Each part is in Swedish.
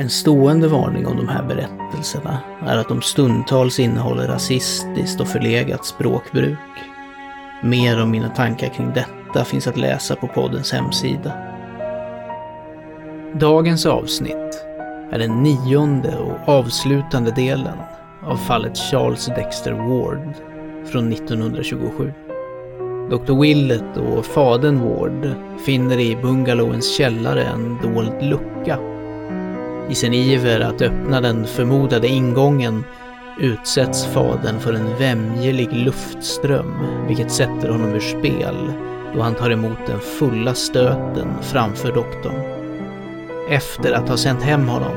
En stående varning om de här berättelserna är att de stundtals innehåller rasistiskt och förlegat språkbruk. Mer om mina tankar kring detta finns att läsa på poddens hemsida. Dagens avsnitt är den nionde och avslutande delen av fallet Charles Dexter Ward från 1927. Dr. Willett och fadern Ward finner i bungalowens källare en dold lucka. I sin iver att öppna den förmodade ingången utsätts fadern för en vämjelig luftström, vilket sätter honom ur spel då han tar emot den fulla stöten framför doktorn. Efter att ha sänt hem honom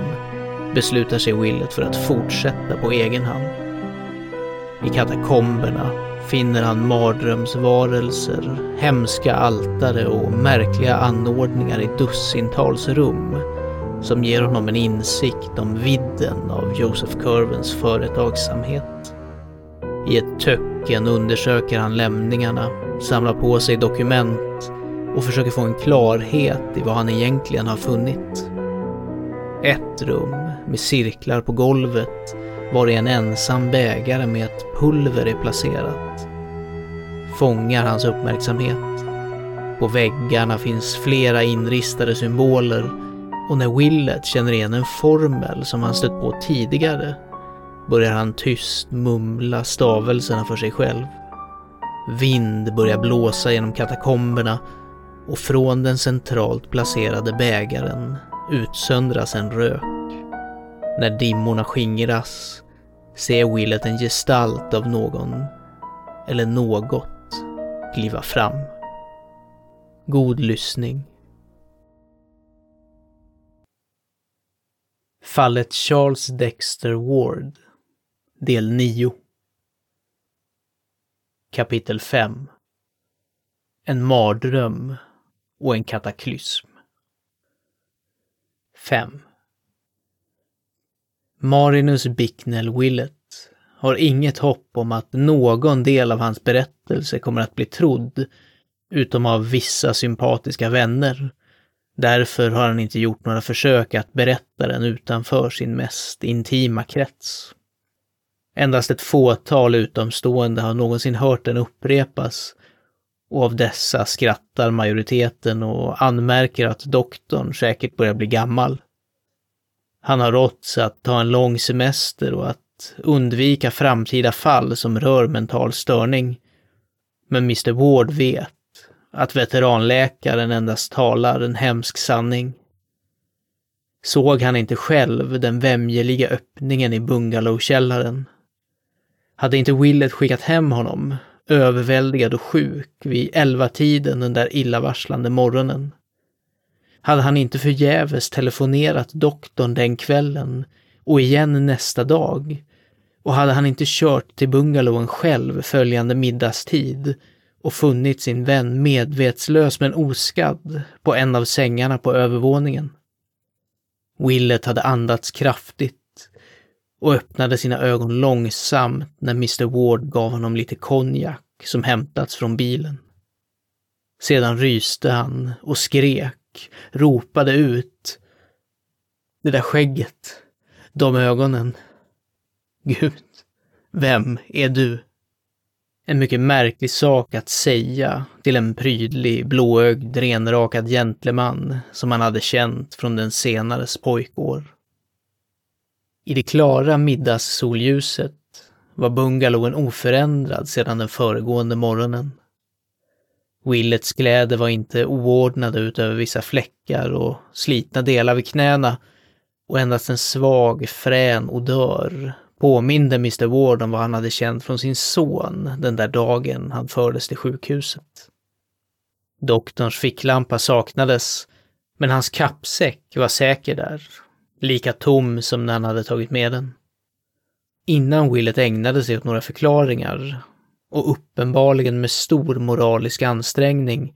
beslutar sig Willett för att fortsätta på egen hand. I katakomberna finner han mardrömsvarelser, hemska altare och märkliga anordningar i dussintals rum som ger honom en insikt om vidden av Joseph Curvens företagsamhet. I ett töcken undersöker han lämningarna, samlar på sig dokument och försöker få en klarhet i vad han egentligen har funnit. Ett rum med cirklar på golvet var i en ensam bägare med ett pulver är placerat. Fångar hans uppmärksamhet. På väggarna finns flera inristade symboler och när Willett känner igen en formel som han stött på tidigare börjar han tyst mumla stavelserna för sig själv. Vind börjar blåsa genom katakomberna och från den centralt placerade bägaren utsöndras en rök. När dimmorna skingras ser Willett en gestalt av någon eller något kliva fram. God lyssning. Fallet Charles Dexter Ward Del 9 Kapitel 5 En mardröm och en kataklysm. 5 Marinus Bicknell Willett har inget hopp om att någon del av hans berättelse kommer att bli trodd, utom av vissa sympatiska vänner. Därför har han inte gjort några försök att berätta den utanför sin mest intima krets. Endast ett fåtal utomstående har någonsin hört den upprepas och av dessa skrattar majoriteten och anmärker att doktorn säkert börjar bli gammal. Han har råtts att ta en lång semester och att undvika framtida fall som rör mental störning. Men Mr Ward vet att veteranläkaren endast talar en hemsk sanning. Såg han inte själv den vämjeliga öppningen i bungalowkällaren? Hade inte Willett skickat hem honom, överväldigad och sjuk, vid elva tiden den där illavarslande morgonen? Hade han inte förgäves telefonerat doktorn den kvällen och igen nästa dag? Och hade han inte kört till bungalowen själv följande middagstid och funnit sin vän medvetslös men oskadd på en av sängarna på övervåningen? Willet hade andats kraftigt och öppnade sina ögon långsamt när Mr Ward gav honom lite konjak som hämtats från bilen. Sedan ryste han och skrek, ropade ut. Det där skägget, de ögonen. Gud, vem är du? En mycket märklig sak att säga till en prydlig, blåögd, renrakad gentleman som han hade känt från den senares pojkår. I det klara middagssolljuset var bungalowen oförändrad sedan den föregående morgonen. Willets kläder var inte oordnade utöver vissa fläckar och slitna delar vid knäna och endast en svag, frän odör påminde Mr Ward om vad han hade känt från sin son den där dagen han fördes till sjukhuset. Doktorns ficklampa saknades, men hans kappsäck var säker där, lika tom som när han hade tagit med den. Innan Willet ägnade sig åt några förklaringar och uppenbarligen med stor moralisk ansträngning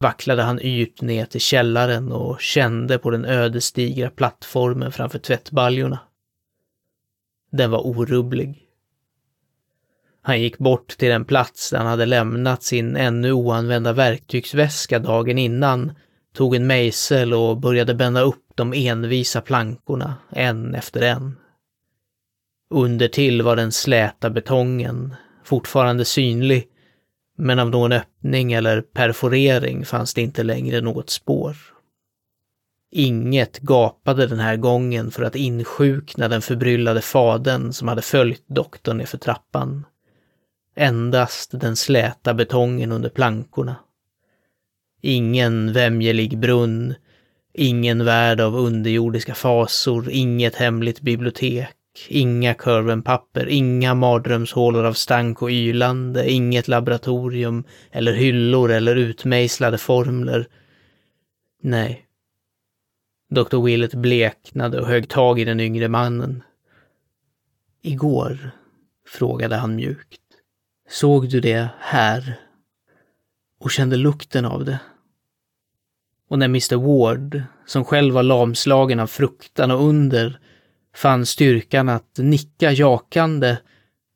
vacklade han yrt ner till källaren och kände på den ödesdigra plattformen framför tvättbaljorna. Den var orubblig. Han gick bort till den plats där han hade lämnat sin ännu oanvända verktygsväska dagen innan, tog en mejsel och började bända upp de envisa plankorna, en efter en. Undertill var den släta betongen, fortfarande synlig, men av någon öppning eller perforering fanns det inte längre något spår. Inget gapade den här gången för att insjukna den förbryllade faden som hade följt doktorn nerför trappan. Endast den släta betongen under plankorna. Ingen vämjelig brunn, ingen värld av underjordiska fasor, inget hemligt bibliotek, inga kurvenpapper, inga mardrömshålor av stank och ylande, inget laboratorium eller hyllor eller utmejslade formler. Nej. Dr. Willett bleknade och högg tag i den yngre mannen. Igår, frågade han mjukt. Såg du det här? Och kände lukten av det? Och när Mr Ward, som själv var lamslagen av fruktan och under, fann styrkan att nicka jakande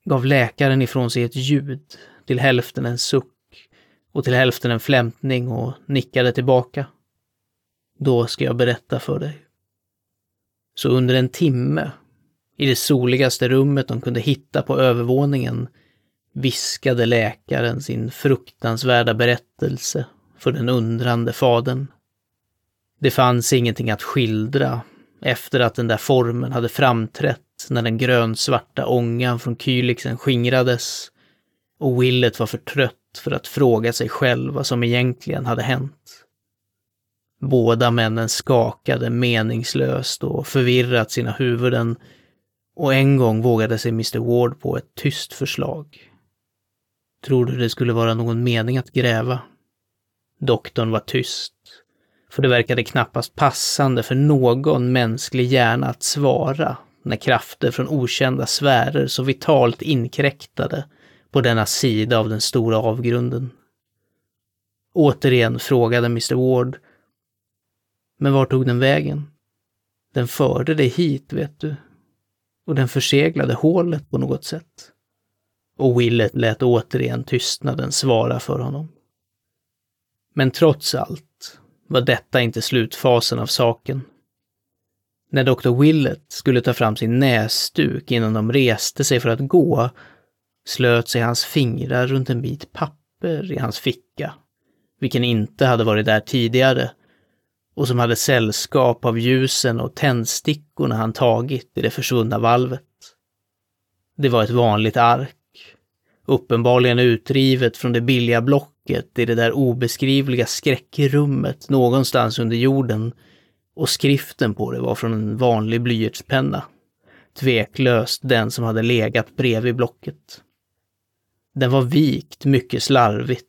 gav läkaren ifrån sig ett ljud, till hälften en suck och till hälften en flämtning och nickade tillbaka. Då ska jag berätta för dig. Så under en timme, i det soligaste rummet de kunde hitta på övervåningen, viskade läkaren sin fruktansvärda berättelse för den undrande fadern. Det fanns ingenting att skildra efter att den där formen hade framträtt när den grönsvarta ångan från Kylixen skingrades och Willet var för trött för att fråga sig själv vad som egentligen hade hänt. Båda männen skakade meningslöst och förvirrat sina huvuden och en gång vågade sig Mr Ward på ett tyst förslag. Tror du det skulle vara någon mening att gräva? Doktorn var tyst, för det verkade knappast passande för någon mänsklig hjärna att svara när krafter från okända sfärer så vitalt inkräktade på denna sida av den stora avgrunden. Återigen frågade Mr Ward. Men var tog den vägen? Den förde dig hit, vet du. Och den förseglade hålet på något sätt. Och Willet lät återigen tystnaden svara för honom. Men trots allt var detta inte slutfasen av saken. När Dr. Willett skulle ta fram sin näsduk innan de reste sig för att gå, slöt sig hans fingrar runt en bit papper i hans ficka, vilken inte hade varit där tidigare och som hade sällskap av ljusen och tändstickorna han tagit i det försvunna valvet. Det var ett vanligt ark, uppenbarligen utrivet från det billiga blocket i det där obeskrivliga skräckrummet någonstans under jorden och skriften på det var från en vanlig blyertspenna. Tveklöst den som hade legat bredvid blocket. Den var vikt mycket slarvigt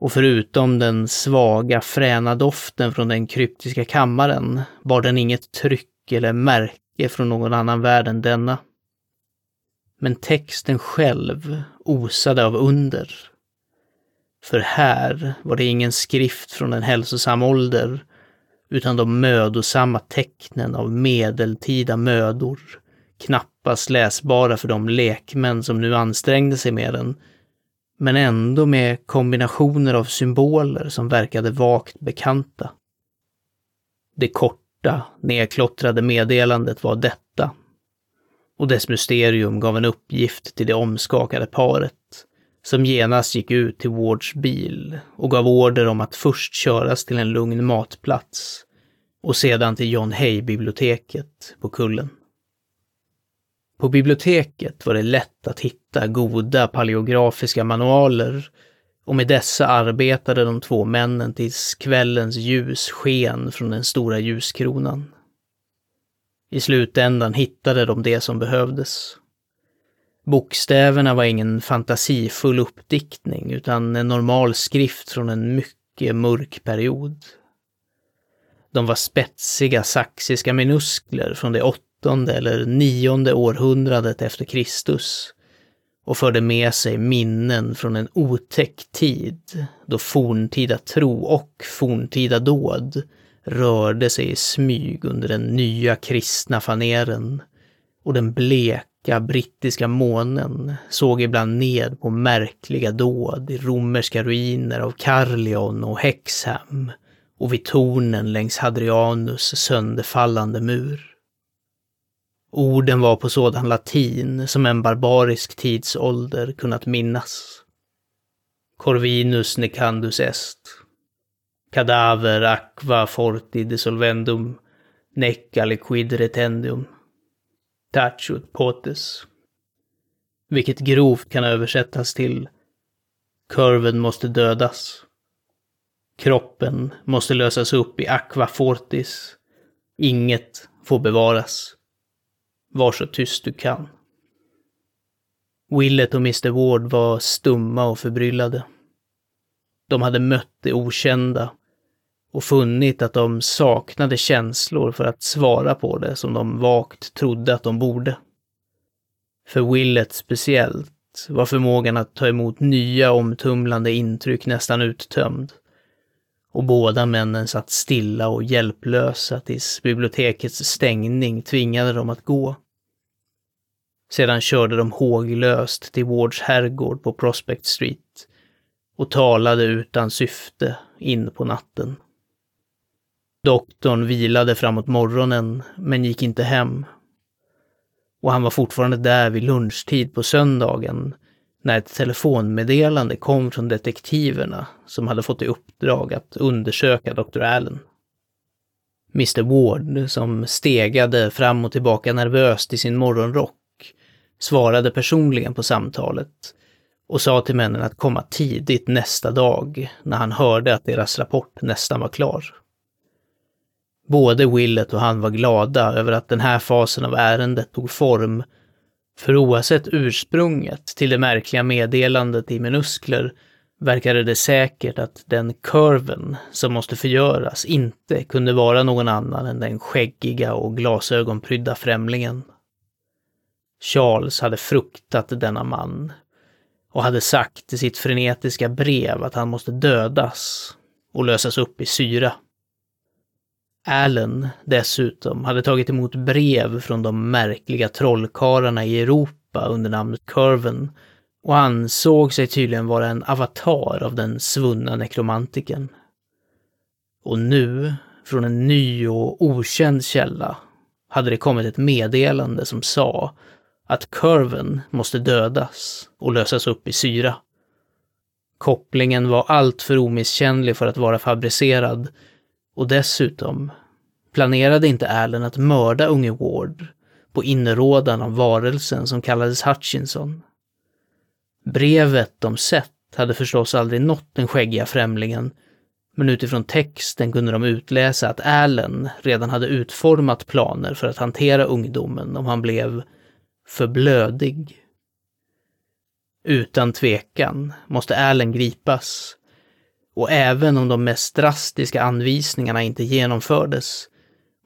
och förutom den svaga fräna doften från den kryptiska kammaren bar den inget tryck eller märke från någon annan värld än denna. Men texten själv osade av under. För här var det ingen skrift från en hälsosam ålder, utan de mödosamma tecknen av medeltida mödor, knappast läsbara för de lekmän som nu ansträngde sig med den, men ändå med kombinationer av symboler som verkade vagt bekanta. Det korta, nedklottrade meddelandet var detta och dess mysterium gav en uppgift till det omskakade paret, som genast gick ut till Wards bil och gav order om att först köras till en lugn matplats och sedan till John Hay-biblioteket på kullen. På biblioteket var det lätt att hitta goda paleografiska manualer och med dessa arbetade de två männen tills kvällens ljus sken från den stora ljuskronan. I slutändan hittade de det som behövdes. Bokstäverna var ingen fantasifull uppdiktning utan en normal skrift från en mycket mörk period. De var spetsiga saxiska minuskler från det åttonde eller nionde århundradet efter Kristus och förde med sig minnen från en otäck tid då forntida tro och forntida dåd rörde sig i smyg under den nya kristna faneren och den bleka brittiska månen såg ibland ned på märkliga dåd i romerska ruiner av Carlion och Hexham och vid tornen längs Hadrianus sönderfallande mur. Orden var på sådan latin som en barbarisk tidsålder kunnat minnas. Corvinus necandus est. Cadaver aqua forti dissolvendum, nec aliquid retendium. Tachut potes. Vilket grovt kan översättas till Kurven måste dödas. Kroppen måste lösas upp i aqua fortis. Inget får bevaras. Var så tyst du kan. Willet och Mr Ward var stumma och förbryllade. De hade mött det okända och funnit att de saknade känslor för att svara på det som de vagt trodde att de borde. För Willet speciellt var förmågan att ta emot nya omtumlande intryck nästan uttömd. Och båda männen satt stilla och hjälplösa tills bibliotekets stängning tvingade dem att gå. Sedan körde de håglöst till Wards herrgård på Prospect Street och talade utan syfte in på natten. Doktorn vilade framåt morgonen, men gick inte hem. Och han var fortfarande där vid lunchtid på söndagen när ett telefonmeddelande kom från detektiverna som hade fått i uppdrag att undersöka Dr. Allen. Mr Ward, som stegade fram och tillbaka nervöst i sin morgonrock, svarade personligen på samtalet och sa till männen att komma tidigt nästa dag när han hörde att deras rapport nästan var klar. Både Willet och han var glada över att den här fasen av ärendet tog form, för oavsett ursprunget till det märkliga meddelandet i minuskler verkade det säkert att den kurven som måste förgöras inte kunde vara någon annan än den skäggiga och glasögonprydda främlingen. Charles hade fruktat denna man och hade sagt i sitt frenetiska brev att han måste dödas och lösas upp i syra. Allen dessutom hade tagit emot brev från de märkliga trollkarlarna i Europa under namnet Curven och ansåg sig tydligen vara en avatar av den svunna nekromantiken. Och nu, från en ny och okänd källa, hade det kommit ett meddelande som sa att kurven måste dödas och lösas upp i syra. Kopplingen var alltför omisskännlig för att vara fabricerad och dessutom planerade inte Allen att mörda unge Ward på inrådan av varelsen som kallades Hutchinson. Brevet de sett hade förstås aldrig nått den skäggiga främlingen, men utifrån texten kunde de utläsa att Allen redan hade utformat planer för att hantera ungdomen om han blev för blödig. Utan tvekan måste Allen gripas. Och även om de mest drastiska anvisningarna inte genomfördes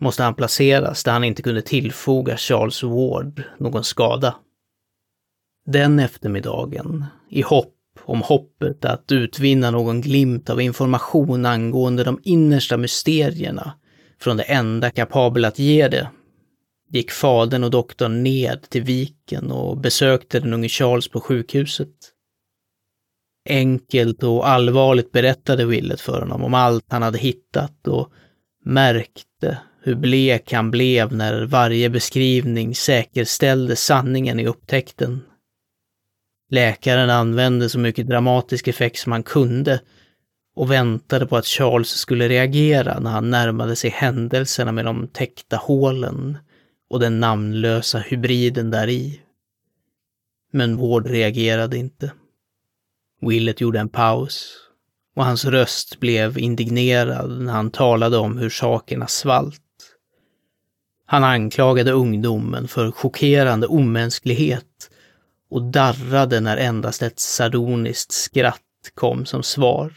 måste han placeras där han inte kunde tillfoga Charles Ward någon skada. Den eftermiddagen, i hopp om hoppet att utvinna någon glimt av information angående de innersta mysterierna från det enda kapabel att ge det, gick fadern och doktorn ned till viken och besökte den unge Charles på sjukhuset. Enkelt och allvarligt berättade Willet för honom om allt han hade hittat och märkte hur blek han blev när varje beskrivning säkerställde sanningen i upptäckten. Läkaren använde så mycket dramatisk effekt som han kunde och väntade på att Charles skulle reagera när han närmade sig händelserna med de täckta hålen och den namnlösa hybriden där i. Men Ward reagerade inte. Willet gjorde en paus och hans röst blev indignerad när han talade om hur sakerna svalt. Han anklagade ungdomen för chockerande omänsklighet och darrade när endast ett sardoniskt skratt kom som svar.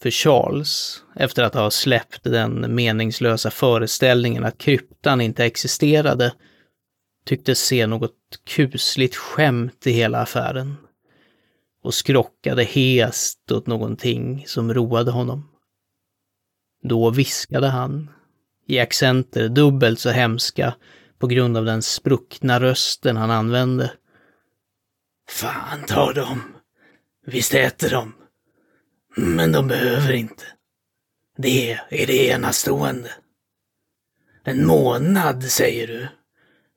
För Charles, efter att ha släppt den meningslösa föreställningen att kryptan inte existerade, tycktes se något kusligt skämt i hela affären och skrockade hest åt någonting som roade honom. Då viskade han, i accenter dubbelt så hemska på grund av den spruckna rösten han använde. Fan ta dem! Visst äter de. Men de behöver inte. Det är det enastående. En månad, säger du,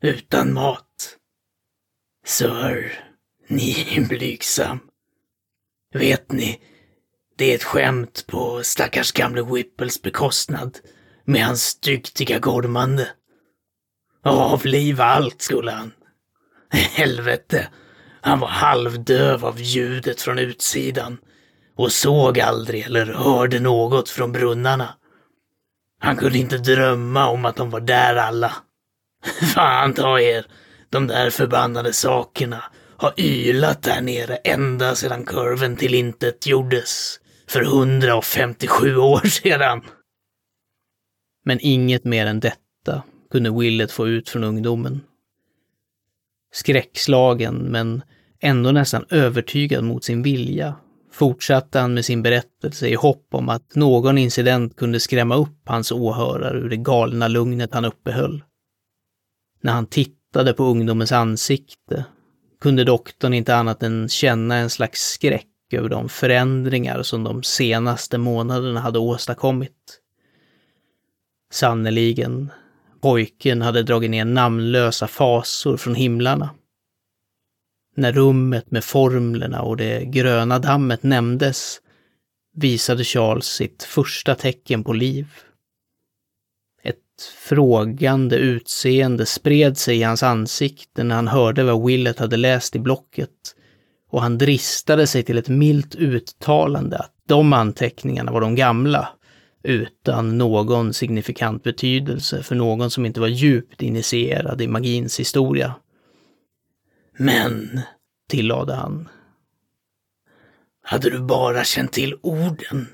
utan mat. Sir, ni är blygsam. Vet ni, det är ett skämt på stackars gamle Whipples bekostnad med hans dyktiga gormande. Avliva allt skulle han. Helvete, han var halvdöv av ljudet från utsidan och såg aldrig eller hörde något från brunnarna. Han kunde inte drömma om att de var där alla. Fan ta er, de där förbannade sakerna har ylat där nere ända sedan kurven till intet gjordes för 157 år sedan. Men inget mer än detta kunde Willet få ut från ungdomen. Skräckslagen, men ändå nästan övertygad mot sin vilja, fortsatte han med sin berättelse i hopp om att någon incident kunde skrämma upp hans åhörare ur det galna lugnet han uppehöll. När han tittade på ungdomens ansikte kunde doktorn inte annat än känna en slags skräck över de förändringar som de senaste månaderna hade åstadkommit. Sannerligen, pojken hade dragit ner namnlösa fasor från himlarna. När rummet med formlerna och det gröna dammet nämndes visade Charles sitt första tecken på liv. Frågande utseende spred sig i hans ansikte när han hörde vad Willet hade läst i blocket och han dristade sig till ett milt uttalande att de anteckningarna var de gamla, utan någon signifikant betydelse för någon som inte var djupt initierad i magins historia. Men, tillade han, hade du bara känt till orden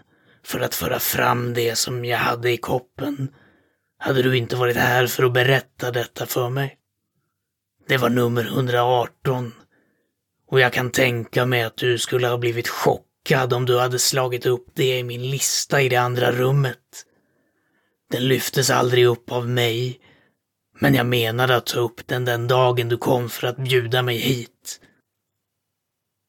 för att föra fram det som jag hade i koppen, hade du inte varit här för att berätta detta för mig. Det var nummer 118 och jag kan tänka mig att du skulle ha blivit chockad om du hade slagit upp det i min lista i det andra rummet. Den lyftes aldrig upp av mig, men jag menade att ta upp den den dagen du kom för att bjuda mig hit.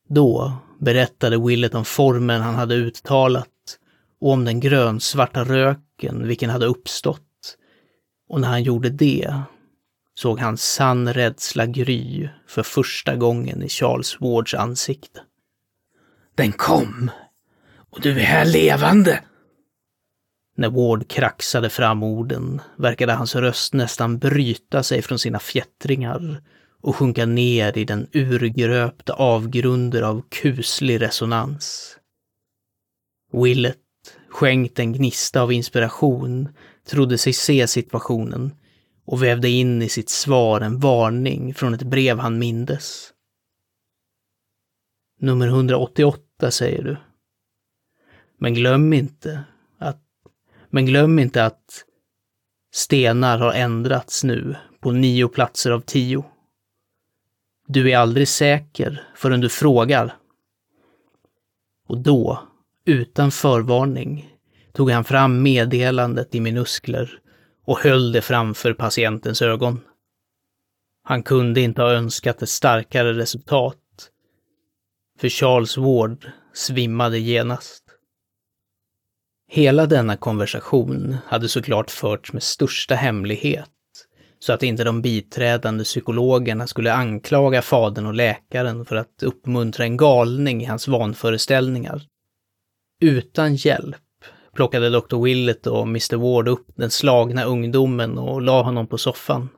Då berättade Willet om formen han hade uttalat och om den grönsvarta röken vilken hade uppstått. Och när han gjorde det såg han sann rädsla gry för första gången i Charles Wards ansikte. Den kom! Och du är här levande! När Ward kraxade fram orden verkade hans röst nästan bryta sig från sina fjättringar och sjunka ner i den urgröpta avgrunder av kuslig resonans. Willet, skänkt en gnista av inspiration, trodde sig se situationen och vävde in i sitt svar en varning från ett brev han mindes. Nummer 188 säger du. Men glöm inte att, men glöm inte att stenar har ändrats nu på nio platser av tio. Du är aldrig säker förrän du frågar. Och då, utan förvarning, tog han fram meddelandet i minuskler och höll det framför patientens ögon. Han kunde inte ha önskat ett starkare resultat. För Charles Ward svimmade genast. Hela denna konversation hade såklart förts med största hemlighet, så att inte de biträdande psykologerna skulle anklaga fadern och läkaren för att uppmuntra en galning i hans vanföreställningar. Utan hjälp plockade Dr. Willett och Mr. Ward upp den slagna ungdomen och la honom på soffan.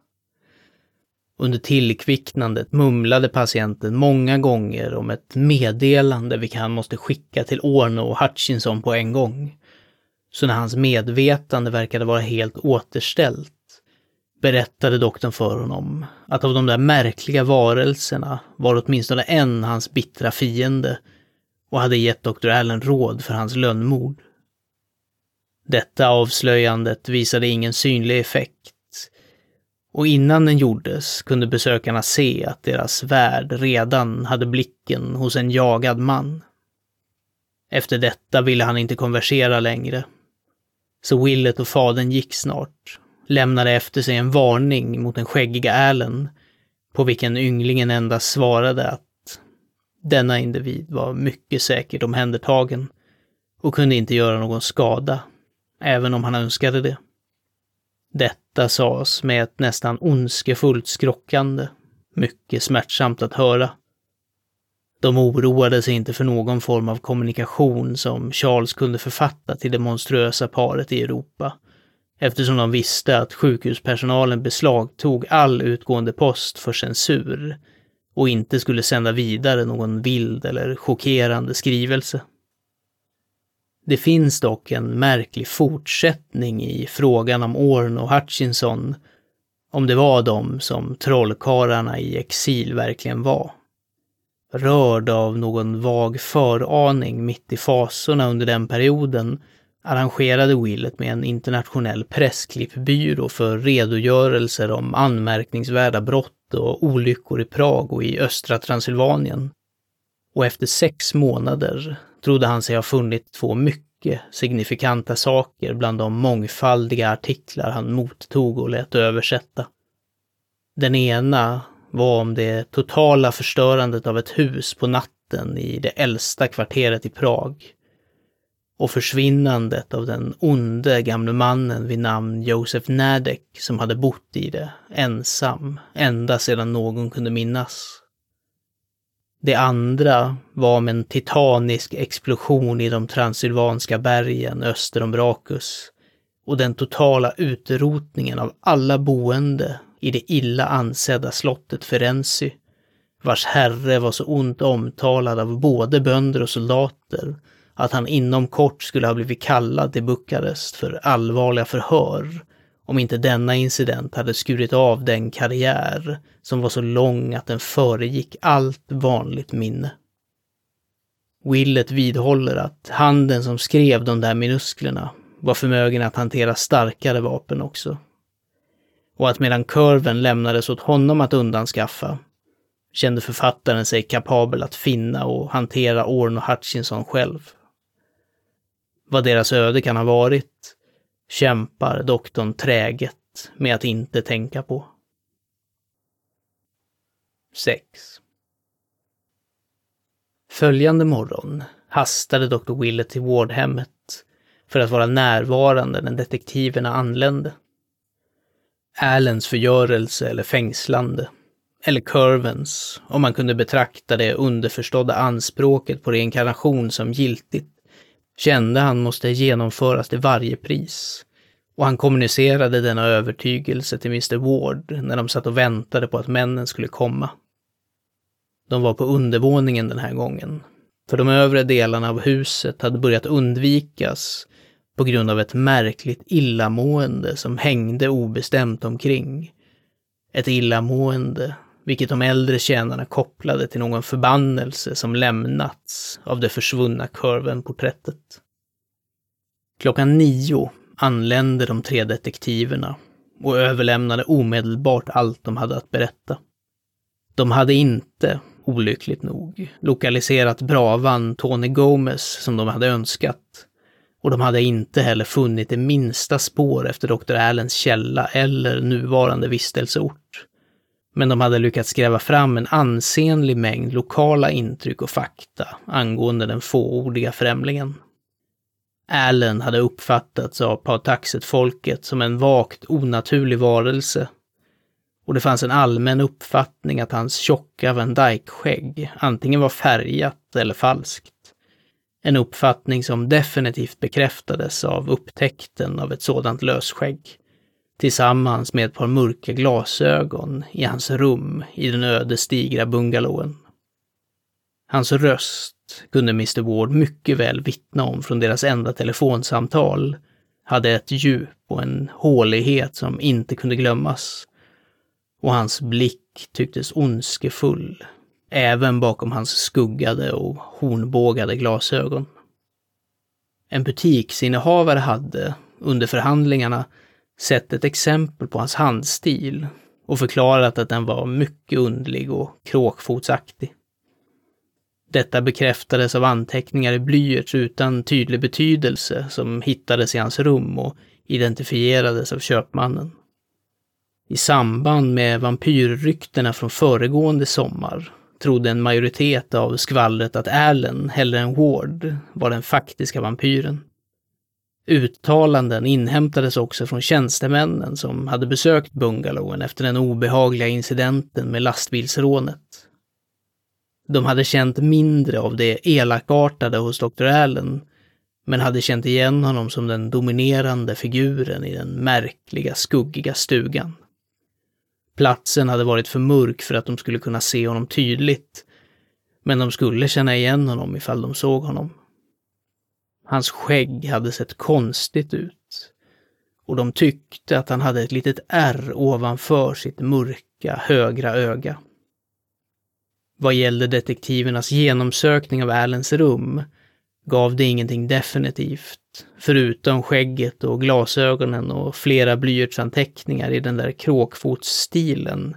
Under tillkvicknandet mumlade patienten många gånger om ett meddelande vilket han måste skicka till Orno och Hutchinson på en gång. Så när hans medvetande verkade vara helt återställt berättade doktorn för honom att av de där märkliga varelserna var åtminstone en hans bittra fiende och hade gett Dr. Allen råd för hans lönnmord. Detta avslöjandet visade ingen synlig effekt Och innan den gjordes kunde besökarna se att deras värd redan hade blicken hos en jagad man. Efter detta ville han inte konversera längre. Så Willet och fadern gick snart, lämnade efter sig en varning mot den skäggiga Allen, på vilken ynglingen endast svarade att denna individ var mycket säkert omhändertagen och kunde inte göra någon skada, även om han önskade det. Detta sades med ett nästan ondskefullt skrockande, mycket smärtsamt att höra. De oroade sig inte för någon form av kommunikation som Charles kunde författa till det monstruösa paret i Europa, eftersom de visste att sjukhuspersonalen beslagtog all utgående post för censur och inte skulle sända vidare någon vild eller chockerande skrivelse. Det finns dock en märklig fortsättning i frågan om Orn och Hutchinson, om det var de som trollkarlarna i exil verkligen var. Rörd av någon vag föraning mitt i fasorna under den perioden arrangerade Willet med en internationell pressklippbyrå för redogörelser om anmärkningsvärda brott och olyckor i Prag och i östra Transylvanien. Och efter sex månader trodde han sig ha funnit två mycket signifikanta saker bland de mångfaldiga artiklar han mottog och lät översätta. Den ena var om det totala förstörandet av ett hus på natten i det äldsta kvarteret i Prag och försvinnandet av den onde gamle mannen vid namn Josef Nadek som hade bott i det, ensam, ända sedan någon kunde minnas. Det andra var om en titanisk explosion i de transylvanska bergen öster om Brakus och den totala utrotningen av alla boende i det illa ansedda slottet Ferenzi, vars herre var så ont omtalad av både bönder och soldater att han inom kort skulle ha blivit kallad till Bukarest för allvarliga förhör om inte denna incident hade skurit av den karriär som var så lång att den föregick allt vanligt minne. Willet vidhåller att handen som skrev de där minusklerna var förmögen att hantera starkare vapen också. Och att medan kurven lämnades åt honom att undanskaffa kände författaren sig kapabel att finna och hantera Orn och Hutchinson själv. Vad deras öde kan ha varit kämpar doktorn träget med att inte tänka på. 6. Följande morgon hastade Dr. Willett till vårdhemmet för att vara närvarande när detektiverna anlände. Allens förgörelse eller fängslande, eller Curvens, om man kunde betrakta det underförstådda anspråket på reinkarnation som giltigt, kände han måste genomföras till varje pris. Och han kommunicerade denna övertygelse till Mr Ward när de satt och väntade på att männen skulle komma. De var på undervåningen den här gången, för de övre delarna av huset hade börjat undvikas på grund av ett märkligt illamående som hängde obestämt omkring. Ett illamående vilket de äldre tjänarna kopplade till någon förbannelse som lämnats av det försvunna kurven-porträttet. Klockan nio anlände de tre detektiverna och överlämnade omedelbart allt de hade att berätta. De hade inte, olyckligt nog, lokaliserat bravan Tony Gomez som de hade önskat. Och de hade inte heller funnit det minsta spår efter Dr. Allens källa eller nuvarande vistelseort men de hade lyckats gräva fram en ansenlig mängd lokala intryck och fakta angående den fåordiga främlingen. Allen hade uppfattats av Pautaxet-folket som en vagt onaturlig varelse och det fanns en allmän uppfattning att hans tjocka Van Dyke-skägg antingen var färgat eller falskt. En uppfattning som definitivt bekräftades av upptäckten av ett sådant lösskägg tillsammans med ett par mörka glasögon i hans rum i den ödesdigra bungalowen. Hans röst kunde Mr Ward mycket väl vittna om från deras enda telefonsamtal, hade ett djup och en hålighet som inte kunde glömmas. Och hans blick tycktes ondskefull, även bakom hans skuggade och hornbågade glasögon. En butiksinnehavare hade, under förhandlingarna, sett ett exempel på hans handstil och förklarat att den var mycket undlig och kråkfotsaktig. Detta bekräftades av anteckningar i blyerts utan tydlig betydelse som hittades i hans rum och identifierades av köpmannen. I samband med vampyrryktena från föregående sommar trodde en majoritet av skvallret att Allen, hellre än Ward, var den faktiska vampyren. Uttalanden inhämtades också från tjänstemännen som hade besökt bungalowen efter den obehagliga incidenten med lastbilsrånet. De hade känt mindre av det elakartade hos Dr. Allen, men hade känt igen honom som den dominerande figuren i den märkliga, skuggiga stugan. Platsen hade varit för mörk för att de skulle kunna se honom tydligt, men de skulle känna igen honom ifall de såg honom. Hans skägg hade sett konstigt ut och de tyckte att han hade ett litet ärr ovanför sitt mörka högra öga. Vad gällde detektivernas genomsökning av Allens rum gav det ingenting definitivt, förutom skägget och glasögonen och flera blyertsanteckningar i den där kråkfotsstilen,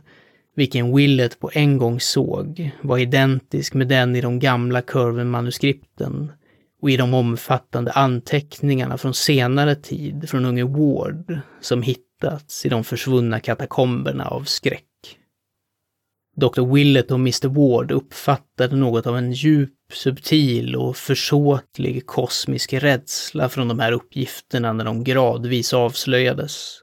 vilken Willett på en gång såg var identisk med den i de gamla Curven-manuskripten och i de omfattande anteckningarna från senare tid från unge Ward som hittats i de försvunna katakomberna av skräck. Dr. Willett och Mr. Ward uppfattade något av en djup, subtil och försåtlig kosmisk rädsla från de här uppgifterna när de gradvis avslöjades.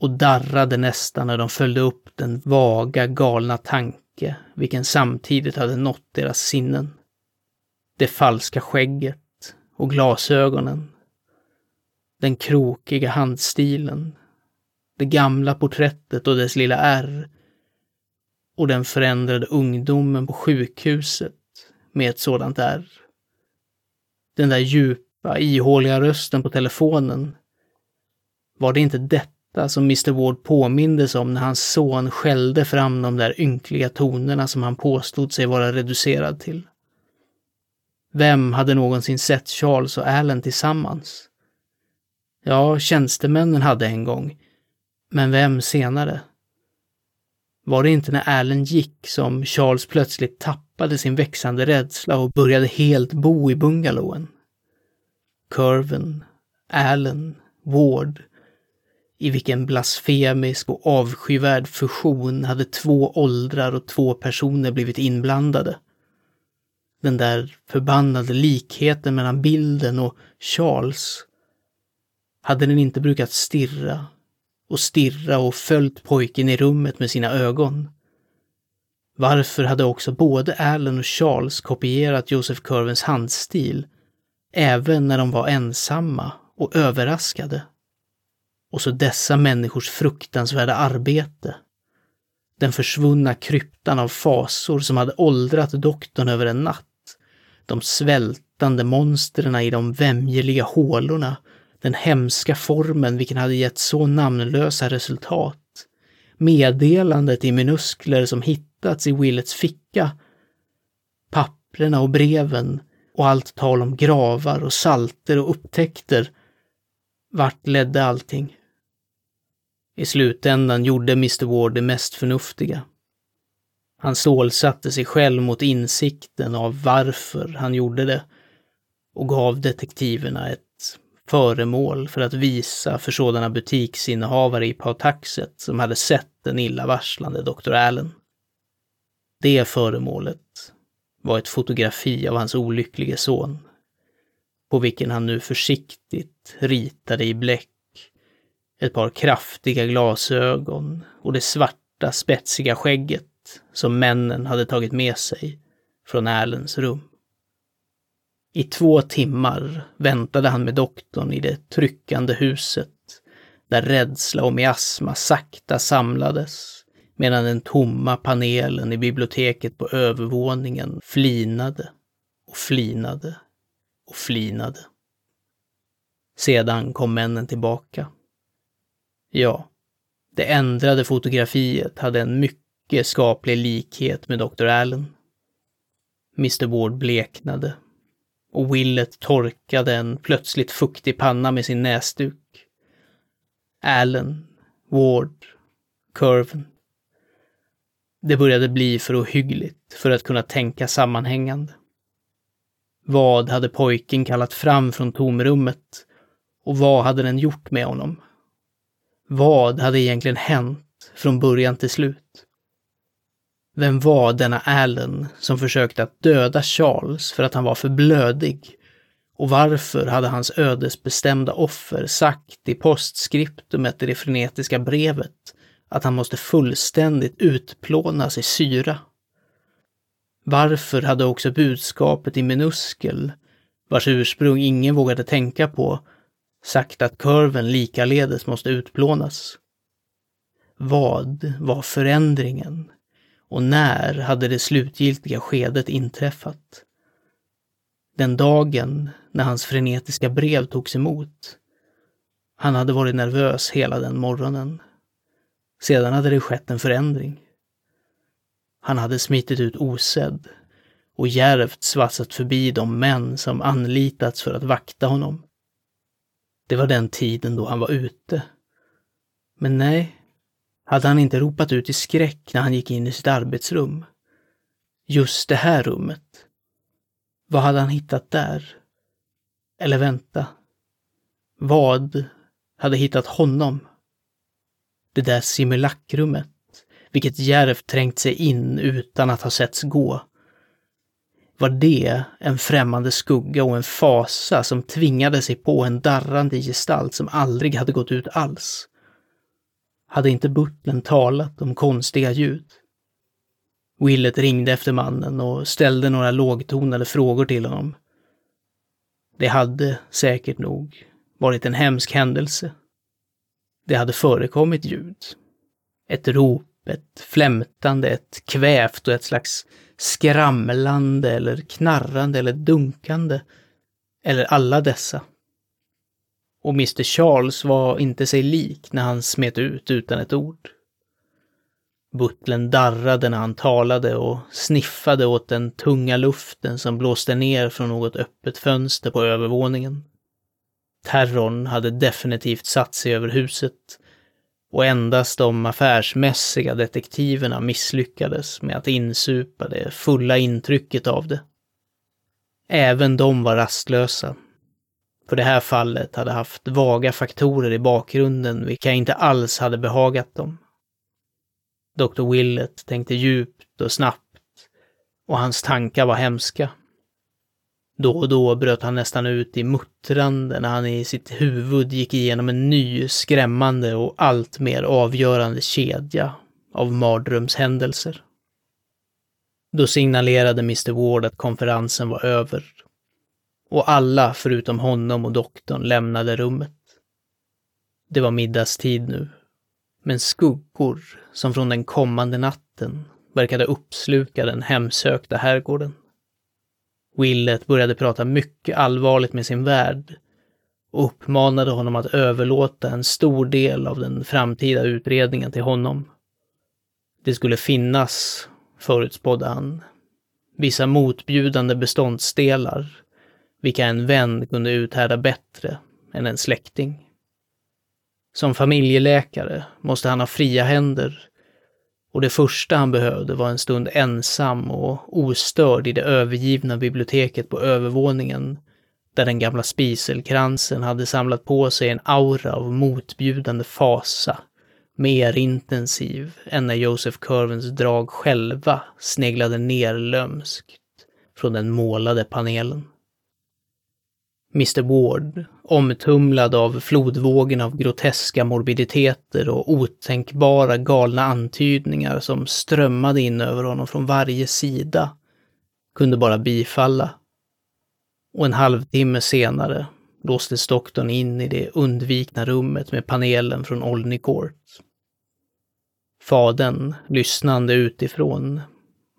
Och darrade nästan när de följde upp den vaga, galna tanke, vilken samtidigt hade nått deras sinnen. Det falska skägget och glasögonen. Den krokiga handstilen. Det gamla porträttet och dess lilla ärr och den förändrade ungdomen på sjukhuset med ett sådant ärr. Den där djupa, ihåliga rösten på telefonen. Var det inte detta som Mr Ward påmindes om när hans son skällde fram de där ynkliga tonerna som han påstod sig vara reducerad till? Vem hade någonsin sett Charles och Allen tillsammans? Ja, tjänstemännen hade en gång, men vem senare? Var det inte när Allen gick som Charles plötsligt tappade sin växande rädsla och började helt bo i bungalowen? Curven, Allen, Ward. I vilken blasfemisk och avskyvärd fusion hade två åldrar och två personer blivit inblandade? Den där förbannade likheten mellan bilden och Charles. Hade den inte brukat stirra och stirra och följt pojken i rummet med sina ögon. Varför hade också både Allen och Charles kopierat Joseph Curvens handstil, även när de var ensamma och överraskade? Och så dessa människors fruktansvärda arbete. Den försvunna kryptan av fasor som hade åldrat doktorn över en natt. De svältande monstren i de vämjeliga hålorna den hemska formen vilken hade gett så namnlösa resultat. Meddelandet i minuskler som hittats i Willets ficka. Papprena och breven och allt tal om gravar och salter och upptäckter. Vart ledde allting? I slutändan gjorde Mr Ward det mest förnuftiga. Han stålsatte sig själv mot insikten av varför han gjorde det och gav detektiverna ett föremål för att visa för sådana butiksinnehavare i Pautaxet som hade sett den illavarslande Dr. Allen. Det föremålet var ett fotografi av hans olycklige son, på vilken han nu försiktigt ritade i bläck ett par kraftiga glasögon och det svarta spetsiga skägget som männen hade tagit med sig från Erlens rum. I två timmar väntade han med doktorn i det tryckande huset, där rädsla och miasma sakta samlades, medan den tomma panelen i biblioteket på övervåningen flinade och flinade och flinade. Sedan kom männen tillbaka. Ja, det ändrade fotografiet hade en mycket skaplig likhet med Dr. Allen. Mr Ward bleknade och Willet torkade en plötsligt fuktig panna med sin näsduk. Allen, Ward, Curven. Det började bli för ohyggligt för att kunna tänka sammanhängande. Vad hade pojken kallat fram från tomrummet och vad hade den gjort med honom? Vad hade egentligen hänt från början till slut? Vem var denna Allen som försökte att döda Charles för att han var för blödig? Och varför hade hans ödesbestämda offer sagt i postskriptumet i det frenetiska brevet att han måste fullständigt utplånas i syra? Varför hade också budskapet i minuskel, vars ursprung ingen vågade tänka på, sagt att kurven likaledes måste utplånas? Vad var förändringen? Och när hade det slutgiltiga skedet inträffat? Den dagen när hans frenetiska brev togs emot. Han hade varit nervös hela den morgonen. Sedan hade det skett en förändring. Han hade smitit ut osedd och järvt svassat förbi de män som anlitats för att vakta honom. Det var den tiden då han var ute. Men nej, hade han inte ropat ut i skräck när han gick in i sitt arbetsrum? Just det här rummet. Vad hade han hittat där? Eller vänta. Vad hade hittat honom? Det där simulacrumet, vilket djärvt trängt sig in utan att ha setts gå. Var det en främmande skugga och en fasa som tvingade sig på en darrande gestalt som aldrig hade gått ut alls? Hade inte butlern talat om konstiga ljud? Willet ringde efter mannen och ställde några lågtonade frågor till honom. Det hade säkert nog varit en hemsk händelse. Det hade förekommit ljud. Ett rop, ett flämtande, ett kvävt och ett slags skramlande eller knarrande eller dunkande. Eller alla dessa. Och Mr Charles var inte sig lik när han smet ut utan ett ord. Butlern darrade när han talade och sniffade åt den tunga luften som blåste ner från något öppet fönster på övervåningen. Terrorn hade definitivt satt sig över huset och endast de affärsmässiga detektiverna misslyckades med att insupa det fulla intrycket av det. Även de var rastlösa. För det här fallet hade haft vaga faktorer i bakgrunden vilka inte alls hade behagat dem. Dr. Willett tänkte djupt och snabbt och hans tankar var hemska. Då och då bröt han nästan ut i muttrande när han i sitt huvud gick igenom en ny, skrämmande och allt mer avgörande kedja av mardrömshändelser. Då signalerade Mr Ward att konferensen var över. Och alla förutom honom och doktorn lämnade rummet. Det var middagstid nu. Men skuggor, som från den kommande natten, verkade uppsluka den hemsökta herrgården. Willet började prata mycket allvarligt med sin värd och uppmanade honom att överlåta en stor del av den framtida utredningen till honom. Det skulle finnas, förutspådde han, vissa motbjudande beståndsdelar, vilka en vän kunde uthärda bättre än en släkting. Som familjeläkare måste han ha fria händer och det första han behövde var en stund ensam och ostörd i det övergivna biblioteket på övervåningen, där den gamla spiselkransen hade samlat på sig en aura av motbjudande fasa, mer intensiv än när Joseph Curvens drag själva sneglade ner lömskt från den målade panelen. Mr Ward, omtumlad av flodvågen av groteska morbiditeter och otänkbara galna antydningar som strömmade in över honom från varje sida, kunde bara bifalla. Och en halvtimme senare låstes doktorn in i det undvikna rummet med panelen från Olney Court. Faden, lyssnande utifrån,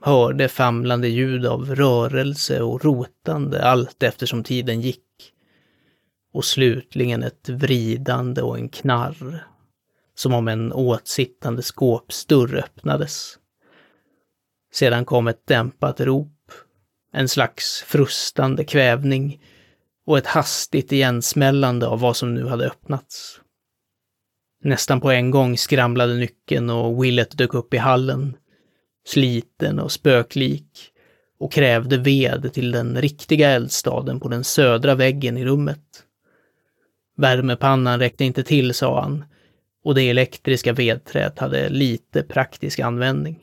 hörde famlande ljud av rörelse och rotande allt eftersom tiden gick och slutligen ett vridande och en knarr, som om en åtsittande skåpsdörr öppnades. Sedan kom ett dämpat rop, en slags frustande kvävning och ett hastigt igensmällande av vad som nu hade öppnats. Nästan på en gång skramlade nyckeln och Willet dök upp i hallen, sliten och spöklik, och krävde ved till den riktiga eldstaden på den södra väggen i rummet. Värmepannan räckte inte till, sa han, och det elektriska vedträet hade lite praktisk användning.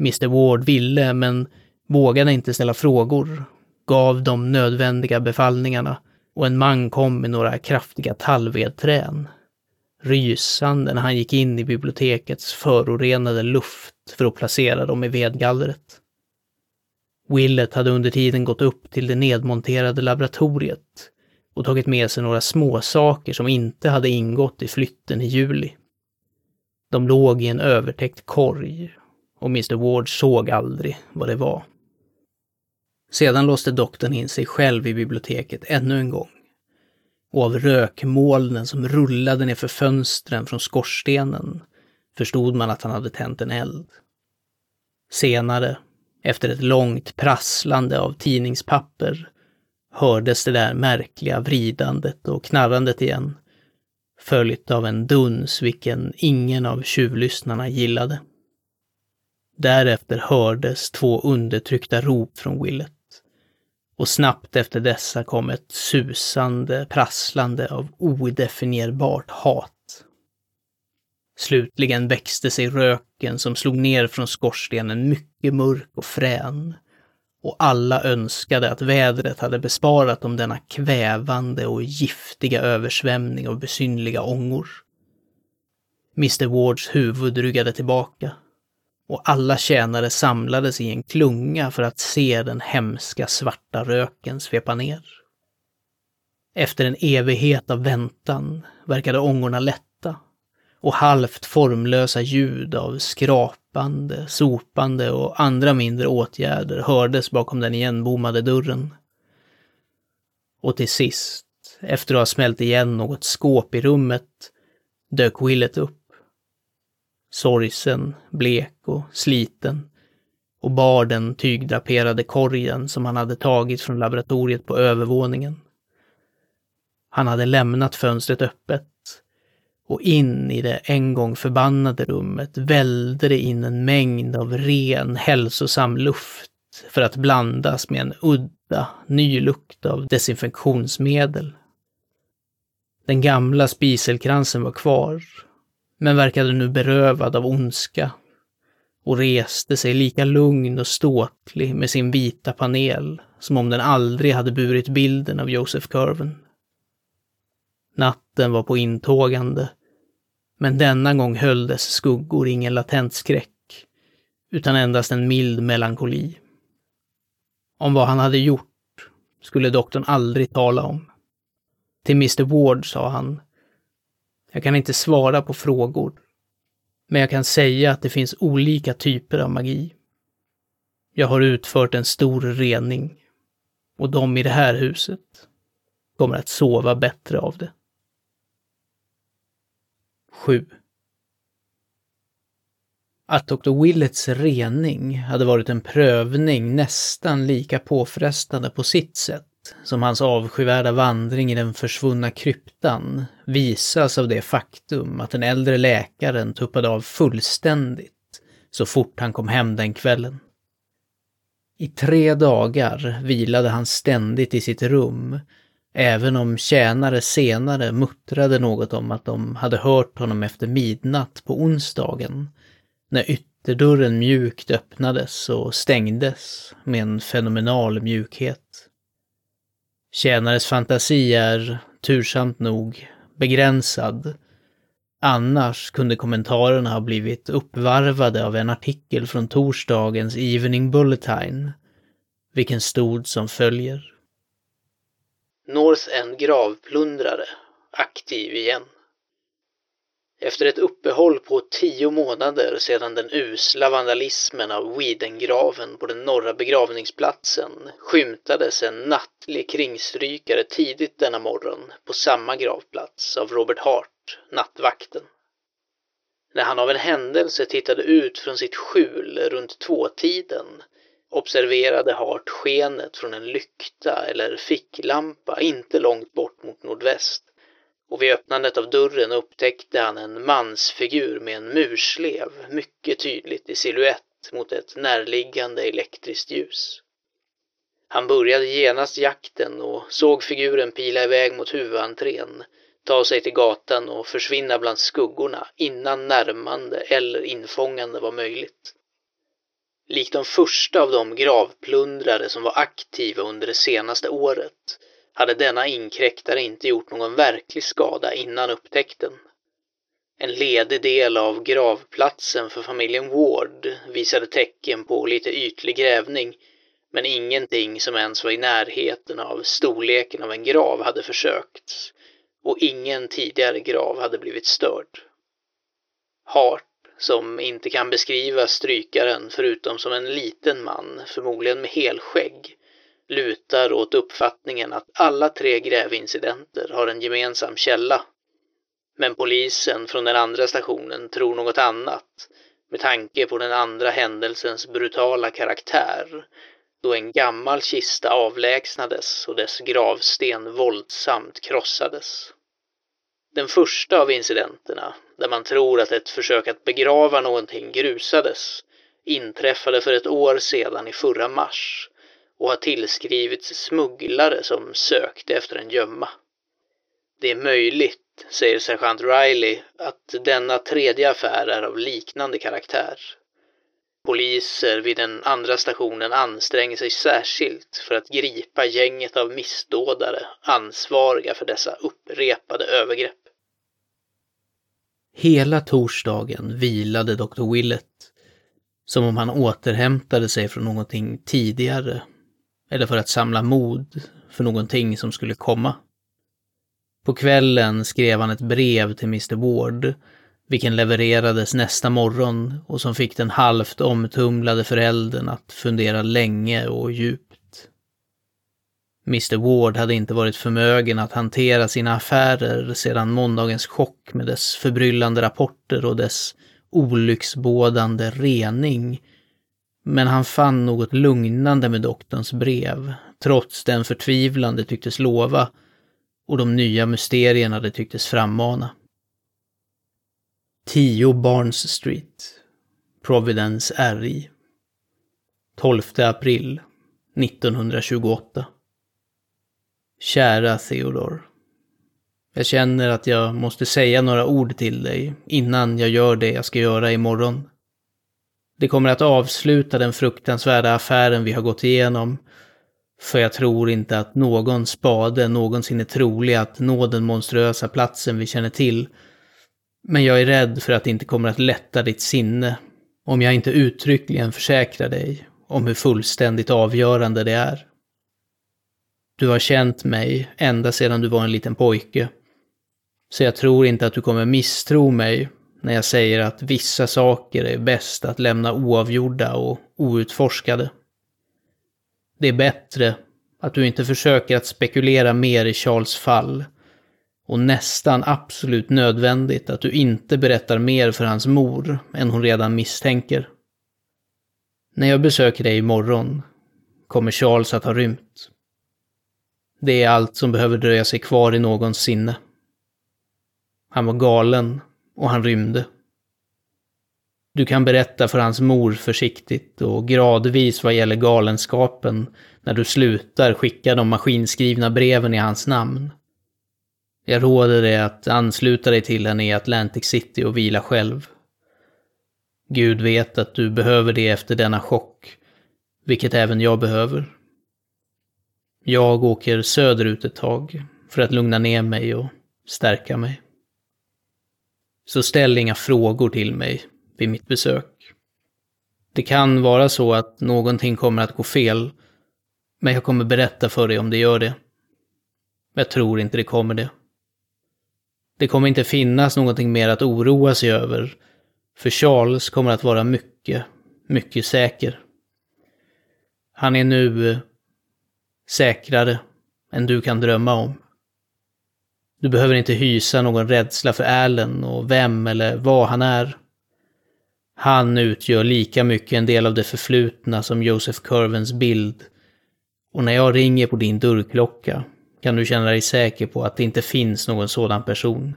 Mr Ward ville, men vågade inte ställa frågor, gav de nödvändiga befallningarna och en man kom med några kraftiga tallvedträn. Rysande när han gick in i bibliotekets förorenade luft för att placera dem i vedgallret. Willet hade under tiden gått upp till det nedmonterade laboratoriet och tagit med sig några småsaker som inte hade ingått i flytten i juli. De låg i en övertäckt korg och Mr Ward såg aldrig vad det var. Sedan låste doktorn in sig själv i biblioteket ännu en gång. Och av rökmolnen som rullade ner för fönstren från skorstenen förstod man att han hade tänt en eld. Senare, efter ett långt prasslande av tidningspapper, hördes det där märkliga vridandet och knarrandet igen, följt av en duns vilken ingen av tjuvlyssnarna gillade. Därefter hördes två undertryckta rop från Willet. Och snabbt efter dessa kom ett susande, prasslande av odefinierbart hat. Slutligen växte sig röken som slog ner från skorstenen mycket mörk och frän. Och alla önskade att vädret hade besparat dem denna kvävande och giftiga översvämning av besynliga ångor. Mr Wards huvud ryggade tillbaka och alla tjänare samlades i en klunga för att se den hemska svarta röken svepa ner. Efter en evighet av väntan verkade ångorna lätta och halvt formlösa ljud av skrapande, sopande och andra mindre åtgärder hördes bakom den igenbommade dörren. Och till sist, efter att ha smält igen något skåp i rummet, dök Willet upp sorgsen, blek och sliten och bar den tygdraperade korgen som han hade tagit från laboratoriet på övervåningen. Han hade lämnat fönstret öppet och in i det en gång förbannade rummet välde det in en mängd av ren, hälsosam luft för att blandas med en udda, ny lukt av desinfektionsmedel. Den gamla spiselkransen var kvar men verkade nu berövad av ondska och reste sig lika lugn och ståtlig med sin vita panel som om den aldrig hade burit bilden av Joseph Curven. Natten var på intågande, men denna gång höll dess skuggor ingen latent skräck, utan endast en mild melankoli. Om vad han hade gjort skulle doktorn aldrig tala om. Till Mr Ward sa han jag kan inte svara på frågor. Men jag kan säga att det finns olika typer av magi. Jag har utfört en stor rening. Och de i det här huset kommer att sova bättre av det. 7. Att Dr. Willets rening hade varit en prövning nästan lika påfrestande på sitt sätt som hans avskyvärda vandring i den försvunna kryptan visas av det faktum att den äldre läkaren tuppade av fullständigt så fort han kom hem den kvällen. I tre dagar vilade han ständigt i sitt rum, även om tjänare senare muttrade något om att de hade hört honom efter midnatt på onsdagen, när ytterdörren mjukt öppnades och stängdes med en fenomenal mjukhet. Tjänares fantasi är, tursamt nog, begränsad. Annars kunde kommentarerna ha blivit uppvarvade av en artikel från torsdagens Evening Bulletin, vilken stod som följer. North End gravplundrare, aktiv igen. Efter ett uppehåll på tio månader sedan den usla vandalismen av Widengraven på den norra begravningsplatsen skymtades en nattlig kringstrykare tidigt denna morgon på samma gravplats av Robert Hart, nattvakten. När han av en händelse tittade ut från sitt skjul runt tvåtiden observerade Hart skenet från en lykta eller ficklampa inte långt bort mot nordväst och vid öppnandet av dörren upptäckte han en mansfigur med en murslev mycket tydligt i siluett mot ett närliggande elektriskt ljus. Han började genast jakten och såg figuren pila iväg mot huvudentrén, ta sig till gatan och försvinna bland skuggorna innan närmande eller infångande var möjligt. Likt de första av de gravplundrare som var aktiva under det senaste året hade denna inkräktare inte gjort någon verklig skada innan upptäckten. En ledig del av gravplatsen för familjen Ward visade tecken på lite ytlig grävning, men ingenting som ens var i närheten av storleken av en grav hade försökts och ingen tidigare grav hade blivit störd. Hart, som inte kan beskriva strykaren förutom som en liten man, förmodligen med helskägg, lutar åt uppfattningen att alla tre grävincidenter har en gemensam källa. Men polisen från den andra stationen tror något annat med tanke på den andra händelsens brutala karaktär då en gammal kista avlägsnades och dess gravsten våldsamt krossades. Den första av incidenterna, där man tror att ett försök att begrava någonting grusades, inträffade för ett år sedan i förra mars och har tillskrivits smugglare som sökte efter en gömma. Det är möjligt, säger sergeant Riley, att denna tredje affär är av liknande karaktär. Poliser vid den andra stationen anstränger sig särskilt för att gripa gänget av missdådare ansvariga för dessa upprepade övergrepp. Hela torsdagen vilade Dr. Willett som om han återhämtade sig från någonting tidigare eller för att samla mod för någonting som skulle komma. På kvällen skrev han ett brev till Mr Ward, vilken levererades nästa morgon och som fick den halvt omtumlade föräldern att fundera länge och djupt. Mr Ward hade inte varit förmögen att hantera sina affärer sedan måndagens chock med dess förbryllande rapporter och dess olycksbådande rening men han fann något lugnande med doktorns brev, trots den förtvivlan det tycktes lova och de nya mysterierna det tycktes frammana. 10 Barnes Street, Providence RI. 12 april 1928. Kära Theodor. Jag känner att jag måste säga några ord till dig innan jag gör det jag ska göra imorgon. Det kommer att avsluta den fruktansvärda affären vi har gått igenom. För jag tror inte att någon spade någonsin är trolig att nå den monstruösa platsen vi känner till. Men jag är rädd för att det inte kommer att lätta ditt sinne om jag inte uttryckligen försäkrar dig om hur fullständigt avgörande det är. Du har känt mig ända sedan du var en liten pojke. Så jag tror inte att du kommer misstro mig när jag säger att vissa saker är bäst att lämna oavgjorda och outforskade. Det är bättre att du inte försöker att spekulera mer i Charles fall och nästan absolut nödvändigt att du inte berättar mer för hans mor än hon redan misstänker. När jag besöker dig imorgon kommer Charles att ha rymt. Det är allt som behöver dröja sig kvar i någons sinne. Han var galen och han rymde. Du kan berätta för hans mor försiktigt och gradvis vad gäller galenskapen när du slutar skicka de maskinskrivna breven i hans namn. Jag råder dig att ansluta dig till henne i Atlantic City och vila själv. Gud vet att du behöver det efter denna chock, vilket även jag behöver. Jag åker söderut ett tag för att lugna ner mig och stärka mig. Så ställ inga frågor till mig vid mitt besök. Det kan vara så att någonting kommer att gå fel, men jag kommer berätta för dig om det gör det. Jag tror inte det kommer det. Det kommer inte finnas någonting mer att oroa sig över, för Charles kommer att vara mycket, mycket säker. Han är nu eh, säkrare än du kan drömma om. Du behöver inte hysa någon rädsla för Allen och vem eller vad han är. Han utgör lika mycket en del av det förflutna som Joseph Curvens bild. Och när jag ringer på din dörrklocka kan du känna dig säker på att det inte finns någon sådan person.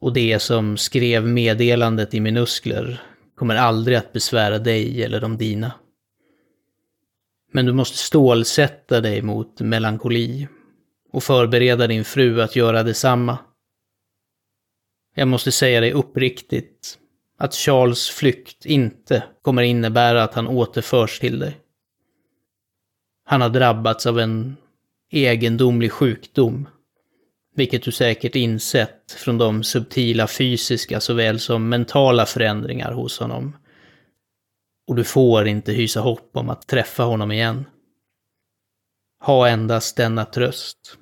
Och det som skrev meddelandet i minuskler kommer aldrig att besvära dig eller de dina. Men du måste stålsätta dig mot melankoli och förbereda din fru att göra detsamma. Jag måste säga dig uppriktigt att Charles flykt inte kommer innebära att han återförs till dig. Han har drabbats av en egendomlig sjukdom, vilket du säkert insett från de subtila fysiska såväl som mentala förändringar hos honom. Och du får inte hysa hopp om att träffa honom igen. Ha endast denna tröst.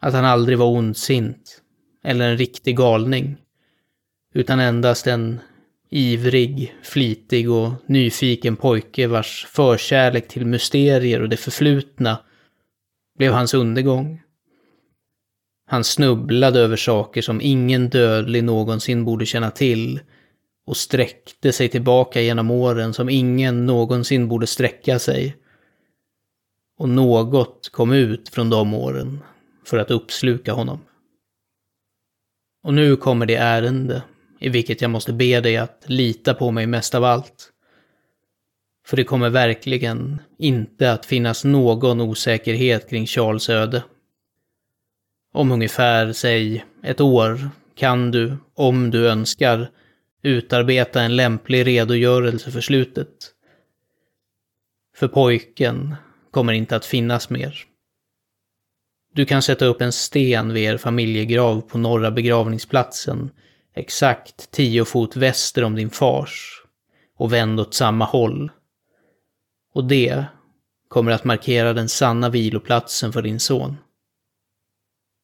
Att han aldrig var ondsint, eller en riktig galning, utan endast en ivrig, flitig och nyfiken pojke vars förkärlek till mysterier och det förflutna blev hans undergång. Han snubblade över saker som ingen dödlig någonsin borde känna till och sträckte sig tillbaka genom åren som ingen någonsin borde sträcka sig. Och något kom ut från de åren för att uppsluka honom. Och nu kommer det ärende i vilket jag måste be dig att lita på mig mest av allt. För det kommer verkligen inte att finnas någon osäkerhet kring Charles öde. Om ungefär, säg, ett år kan du, om du önskar, utarbeta en lämplig redogörelse för slutet. För pojken kommer inte att finnas mer. Du kan sätta upp en sten vid er familjegrav på norra begravningsplatsen, exakt tio fot väster om din fars, och vänd åt samma håll. Och det kommer att markera den sanna viloplatsen för din son.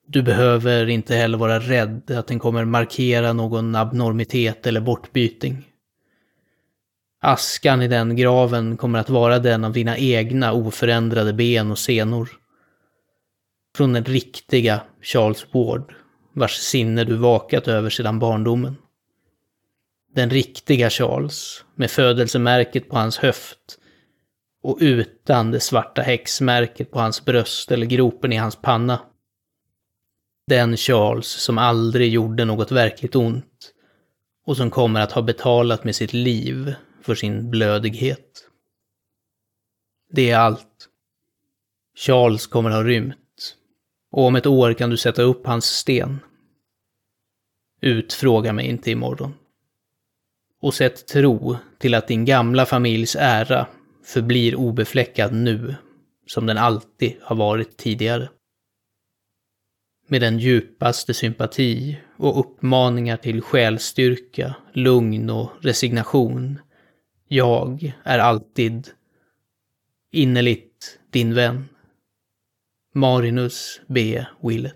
Du behöver inte heller vara rädd att den kommer markera någon abnormitet eller bortbyting. Askan i den graven kommer att vara den av dina egna oförändrade ben och senor. Från den riktiga Charles Ward, vars sinne du vakat över sedan barndomen. Den riktiga Charles, med födelsemärket på hans höft och utan det svarta häxmärket på hans bröst eller gropen i hans panna. Den Charles som aldrig gjorde något verkligt ont och som kommer att ha betalat med sitt liv för sin blödighet. Det är allt. Charles kommer ha rymt. Och om ett år kan du sätta upp hans sten. Utfråga mig inte imorgon. Och sätt tro till att din gamla familjs ära förblir obefläckad nu, som den alltid har varit tidigare. Med den djupaste sympati och uppmaningar till själstyrka, lugn och resignation. Jag är alltid innerligt din vän. Marinus B. Willett.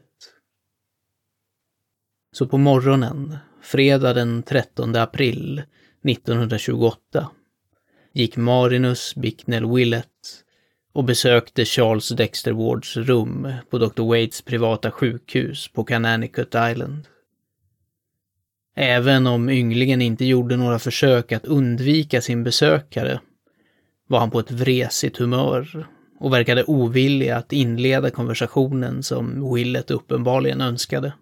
Så på morgonen, fredag den 13 april 1928, gick Marinus Bicknell Willett och besökte Charles Dexter Wards rum på Dr. Waits privata sjukhus på Connecticut Island. Även om ynglingen inte gjorde några försök att undvika sin besökare var han på ett vresigt humör och verkade ovillig att inleda konversationen som Willett uppenbarligen önskade.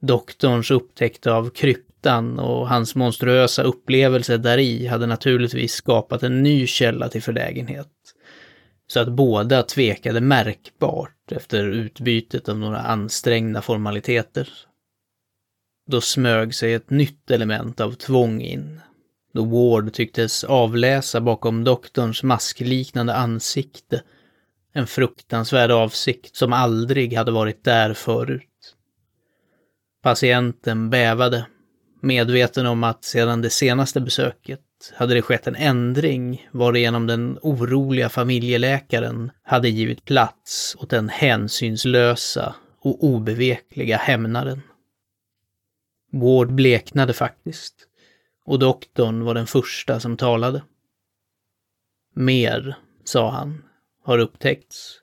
Doktorns upptäckt av kryptan och hans monstruösa upplevelse däri hade naturligtvis skapat en ny källa till förlägenhet. Så att båda tvekade märkbart efter utbytet av några ansträngda formaliteter. Då smög sig ett nytt element av tvång in. Då Ward tycktes avläsa bakom doktorns maskliknande ansikte en fruktansvärd avsikt som aldrig hade varit där förut. Patienten bävade, medveten om att sedan det senaste besöket hade det skett en ändring varigenom den oroliga familjeläkaren hade givit plats åt den hänsynslösa och obevekliga hämnaren. Ward bleknade faktiskt och doktorn var den första som talade. Mer, sa han, har upptäckts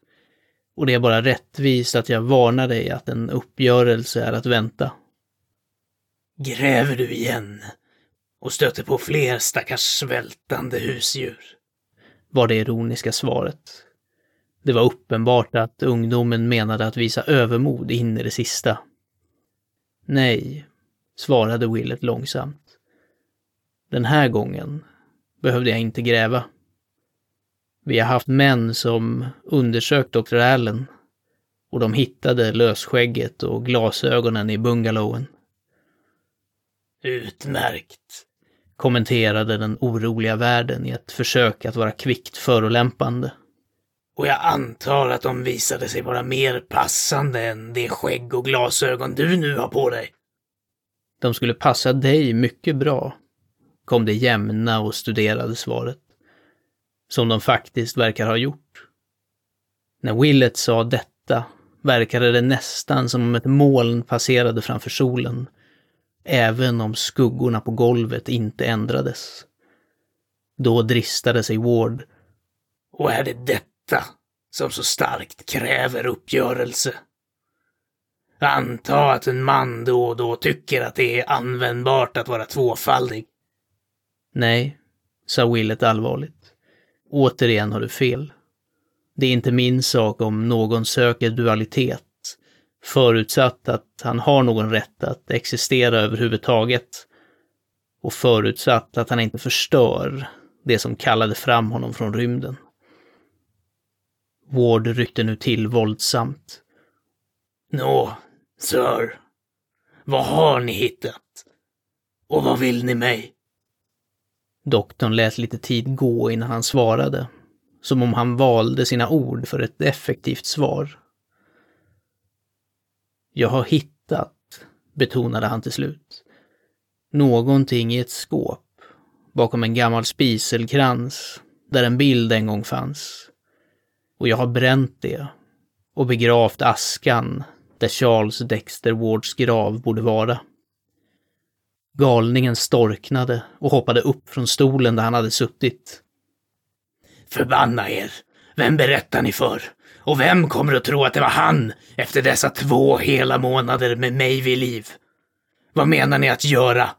och det är bara rättvist att jag varnar dig att en uppgörelse är att vänta. Gräver du igen och stöter på fler stackars svältande husdjur? Var det ironiska svaret. Det var uppenbart att ungdomen menade att visa övermod in i det sista. Nej, svarade Willet långsamt. Den här gången behövde jag inte gräva. Vi har haft män som undersökt Dr. Allen och de hittade lösskägget och glasögonen i bungalowen. Utmärkt, kommenterade den oroliga värden i ett försök att vara kvickt förolämpande. Och jag antar att de visade sig vara mer passande än det skägg och glasögon du nu har på dig. De skulle passa dig mycket bra, kom det jämna och studerade svaret. Som de faktiskt verkar ha gjort. När Willet sa detta verkade det nästan som om ett moln passerade framför solen, även om skuggorna på golvet inte ändrades. Då dristade sig Ward. Och är det detta som så starkt kräver uppgörelse? Anta att en man då och då tycker att det är användbart att vara tvåfaldig. Nej, sa Willet allvarligt. Återigen har du fel. Det är inte min sak om någon söker dualitet, förutsatt att han har någon rätt att existera överhuvudtaget och förutsatt att han inte förstör det som kallade fram honom från rymden. Ward ryckte nu till våldsamt. Nå, sir. Vad har ni hittat? Och vad vill ni mig? Doktorn lät lite tid gå innan han svarade, som om han valde sina ord för ett effektivt svar. Jag har hittat, betonade han till slut, någonting i ett skåp bakom en gammal spiselkrans där en bild en gång fanns. Och jag har bränt det och begravt askan där Charles Dexter Wards grav borde vara. Galningen storknade och hoppade upp från stolen där han hade suttit. Förbanna er! Vem berättar ni för? Och vem kommer att tro att det var han efter dessa två hela månader med mig vid liv? Vad menar ni att göra?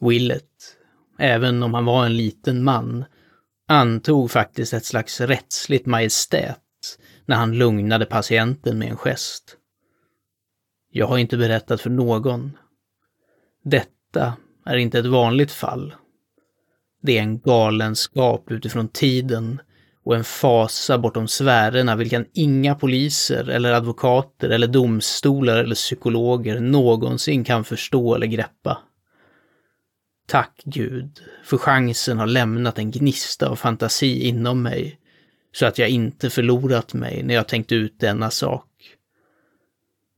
Willet, även om han var en liten man, antog faktiskt ett slags rättsligt majestät när han lugnade patienten med en gest. Jag har inte berättat för någon. Detta är inte ett vanligt fall. Det är en galenskap utifrån tiden och en fasa bortom sfärerna vilken inga poliser eller advokater eller domstolar eller psykologer någonsin kan förstå eller greppa. Tack Gud, för chansen har lämnat en gnista av fantasi inom mig, så att jag inte förlorat mig när jag tänkt ut denna sak.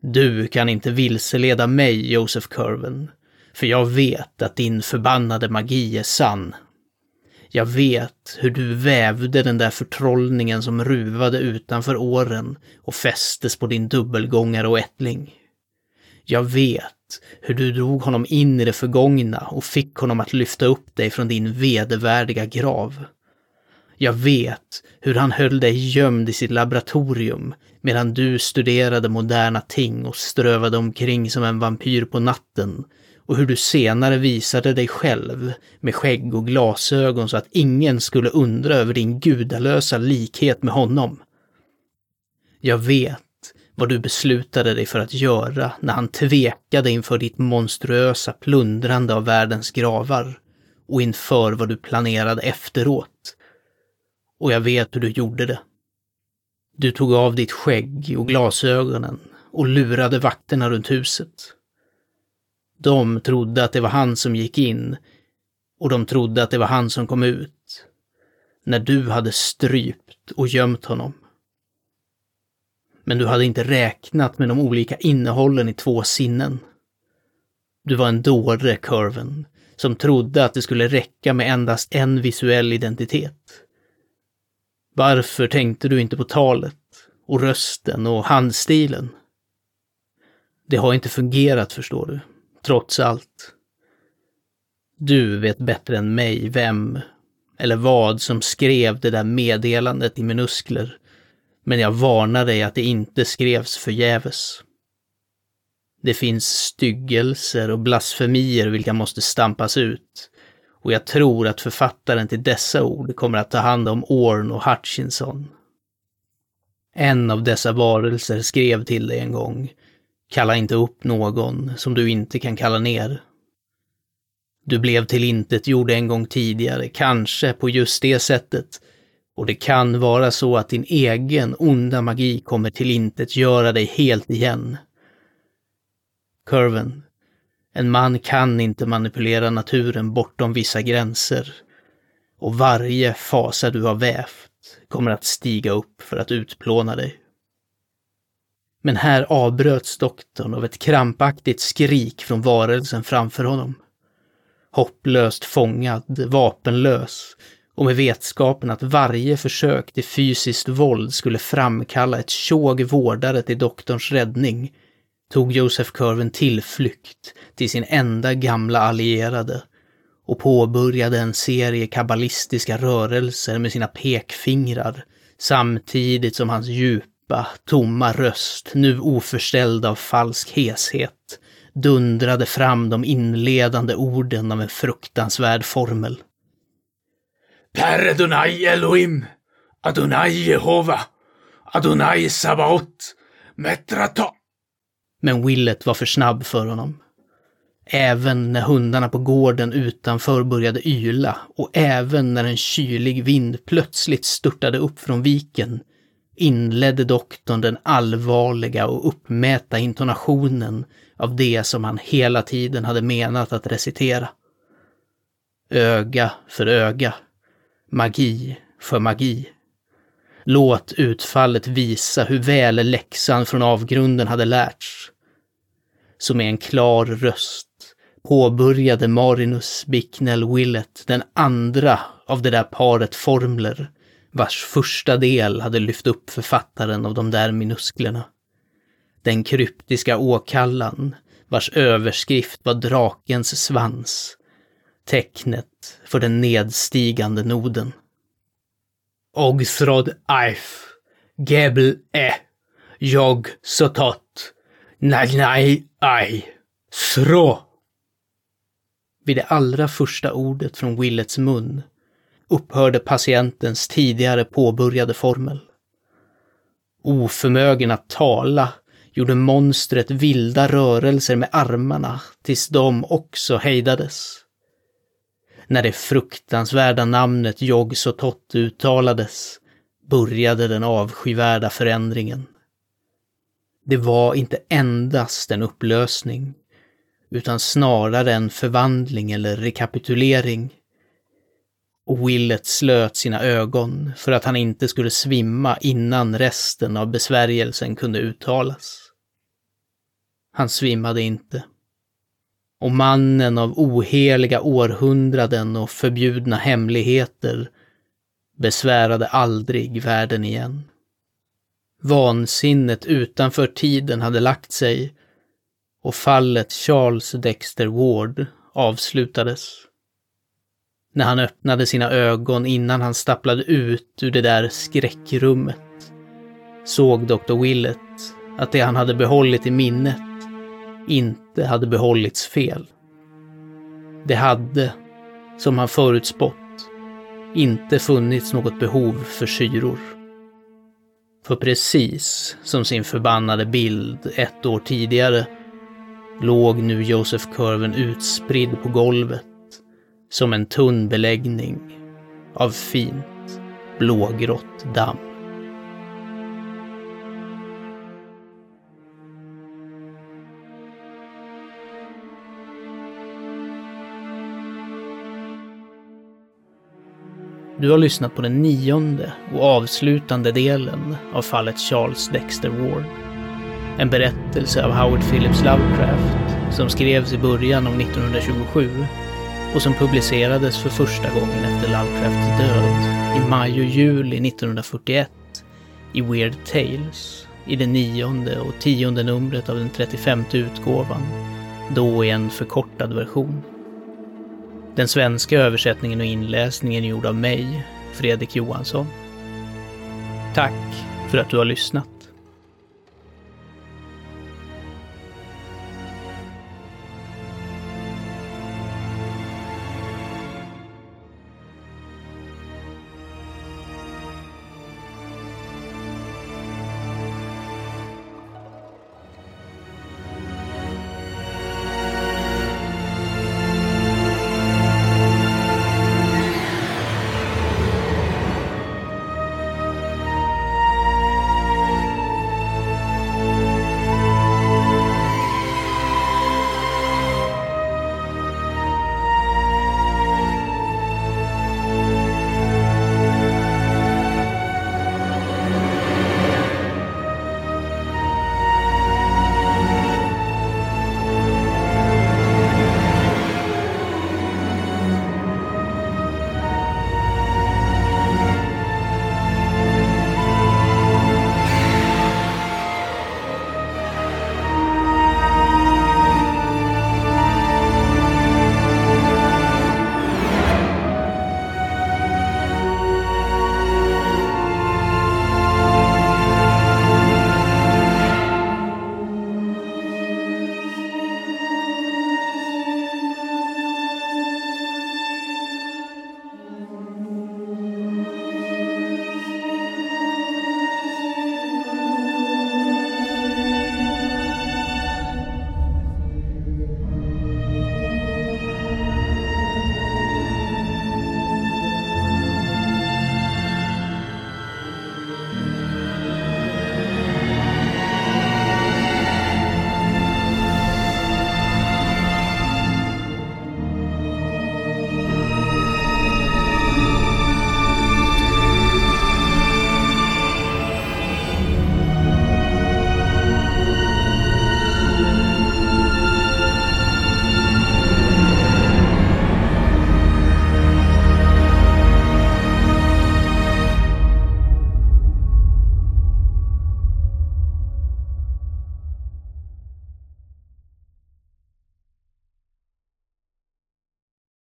Du kan inte vilseleda mig, Joseph Curven, för jag vet att din förbannade magi är sann. Jag vet hur du vävde den där förtrollningen som ruvade utanför åren och fästes på din dubbelgångare och ättling. Jag vet hur du drog honom in i det förgångna och fick honom att lyfta upp dig från din vedervärdiga grav. Jag vet hur han höll dig gömd i sitt laboratorium medan du studerade moderna ting och strövade omkring som en vampyr på natten och hur du senare visade dig själv med skägg och glasögon så att ingen skulle undra över din gudalösa likhet med honom. Jag vet vad du beslutade dig för att göra när han tvekade inför ditt monstruösa plundrande av världens gravar och inför vad du planerade efteråt. Och jag vet hur du gjorde det. Du tog av ditt skägg och glasögonen och lurade vakterna runt huset. De trodde att det var han som gick in och de trodde att det var han som kom ut. När du hade strypt och gömt honom. Men du hade inte räknat med de olika innehållen i två sinnen. Du var en dåre, Curven, som trodde att det skulle räcka med endast en visuell identitet. Varför tänkte du inte på talet och rösten och handstilen? Det har inte fungerat, förstår du trots allt. Du vet bättre än mig vem eller vad som skrev det där meddelandet i minuskler, men jag varnar dig att det inte skrevs förgäves. Det finns styggelser och blasfemier vilka måste stampas ut, och jag tror att författaren till dessa ord kommer att ta hand om Orn och Hutchinson. En av dessa varelser skrev till dig en gång. Kalla inte upp någon som du inte kan kalla ner. Du blev till intet gjorde en gång tidigare, kanske på just det sättet. Och det kan vara så att din egen onda magi kommer till intet göra dig helt igen. Curven. En man kan inte manipulera naturen bortom vissa gränser. Och varje fasa du har vävt kommer att stiga upp för att utplåna dig. Men här avbröts doktorn av ett krampaktigt skrik från varelsen framför honom. Hopplöst fångad, vapenlös och med vetskapen att varje försök till fysiskt våld skulle framkalla ett tjog vårdare till doktorns räddning tog Joseph Curven tillflykt till sin enda gamla allierade och påbörjade en serie kabbalistiska rörelser med sina pekfingrar samtidigt som hans djupa, tomma röst, nu oförställd av falsk heshet, dundrade fram de inledande orden av en fruktansvärd formel. Per Adonai Elohim, Adonai Jehova, Adonai Sabaot, Metrata. Men Willet var för snabb för honom. Även när hundarna på gården utanför började yla och även när en kylig vind plötsligt störtade upp från viken inledde doktorn den allvarliga och uppmätta intonationen av det som han hela tiden hade menat att recitera. Öga för öga. Magi för magi. Låt utfallet visa hur väl läxan från avgrunden hade lärts. Så med en klar röst påbörjade Marinus Bicknell Willett den andra av det där paret formler vars första del hade lyft upp författaren av de där minusklerna. Den kryptiska åkallan vars överskrift var drakens svans. Tecknet för den nedstigande noden. Ogthrod Eif, Gebel E, Jag Sotot, Nagnai Ai, Sro. Vid det allra första ordet från Willets mun upphörde patientens tidigare påbörjade formel. Oförmögen att tala gjorde monstret vilda rörelser med armarna tills de också hejdades. När det fruktansvärda namnet Jogsotot uttalades började den avskyvärda förändringen. Det var inte endast en upplösning, utan snarare en förvandling eller rekapitulering. Och Willet slöt sina ögon för att han inte skulle svimma innan resten av besvärjelsen kunde uttalas. Han svimmade inte. Och mannen av oheliga århundraden och förbjudna hemligheter besvärade aldrig världen igen. Vansinnet utanför tiden hade lagt sig och fallet Charles Dexter Ward avslutades. När han öppnade sina ögon innan han stapplade ut ur det där skräckrummet såg Dr. Willett att det han hade behållit i minnet inte hade behållits fel. Det hade, som han förutspått, inte funnits något behov för syror. För precis som sin förbannade bild ett år tidigare låg nu Joseph Curven utspridd på golvet som en tunn beläggning av fint blågrått damm. Du har lyssnat på den nionde och avslutande delen av fallet Charles Dexter Ward. En berättelse av Howard Phillips Lovecraft som skrevs i början av 1927 och som publicerades för första gången efter Lovecrafts död i maj och juli 1941 i Weird Tales i det nionde och tionde numret av den 35 utgåvan, då i en förkortad version. Den svenska översättningen och inläsningen är gjord av mig, Fredrik Johansson. Tack för att du har lyssnat.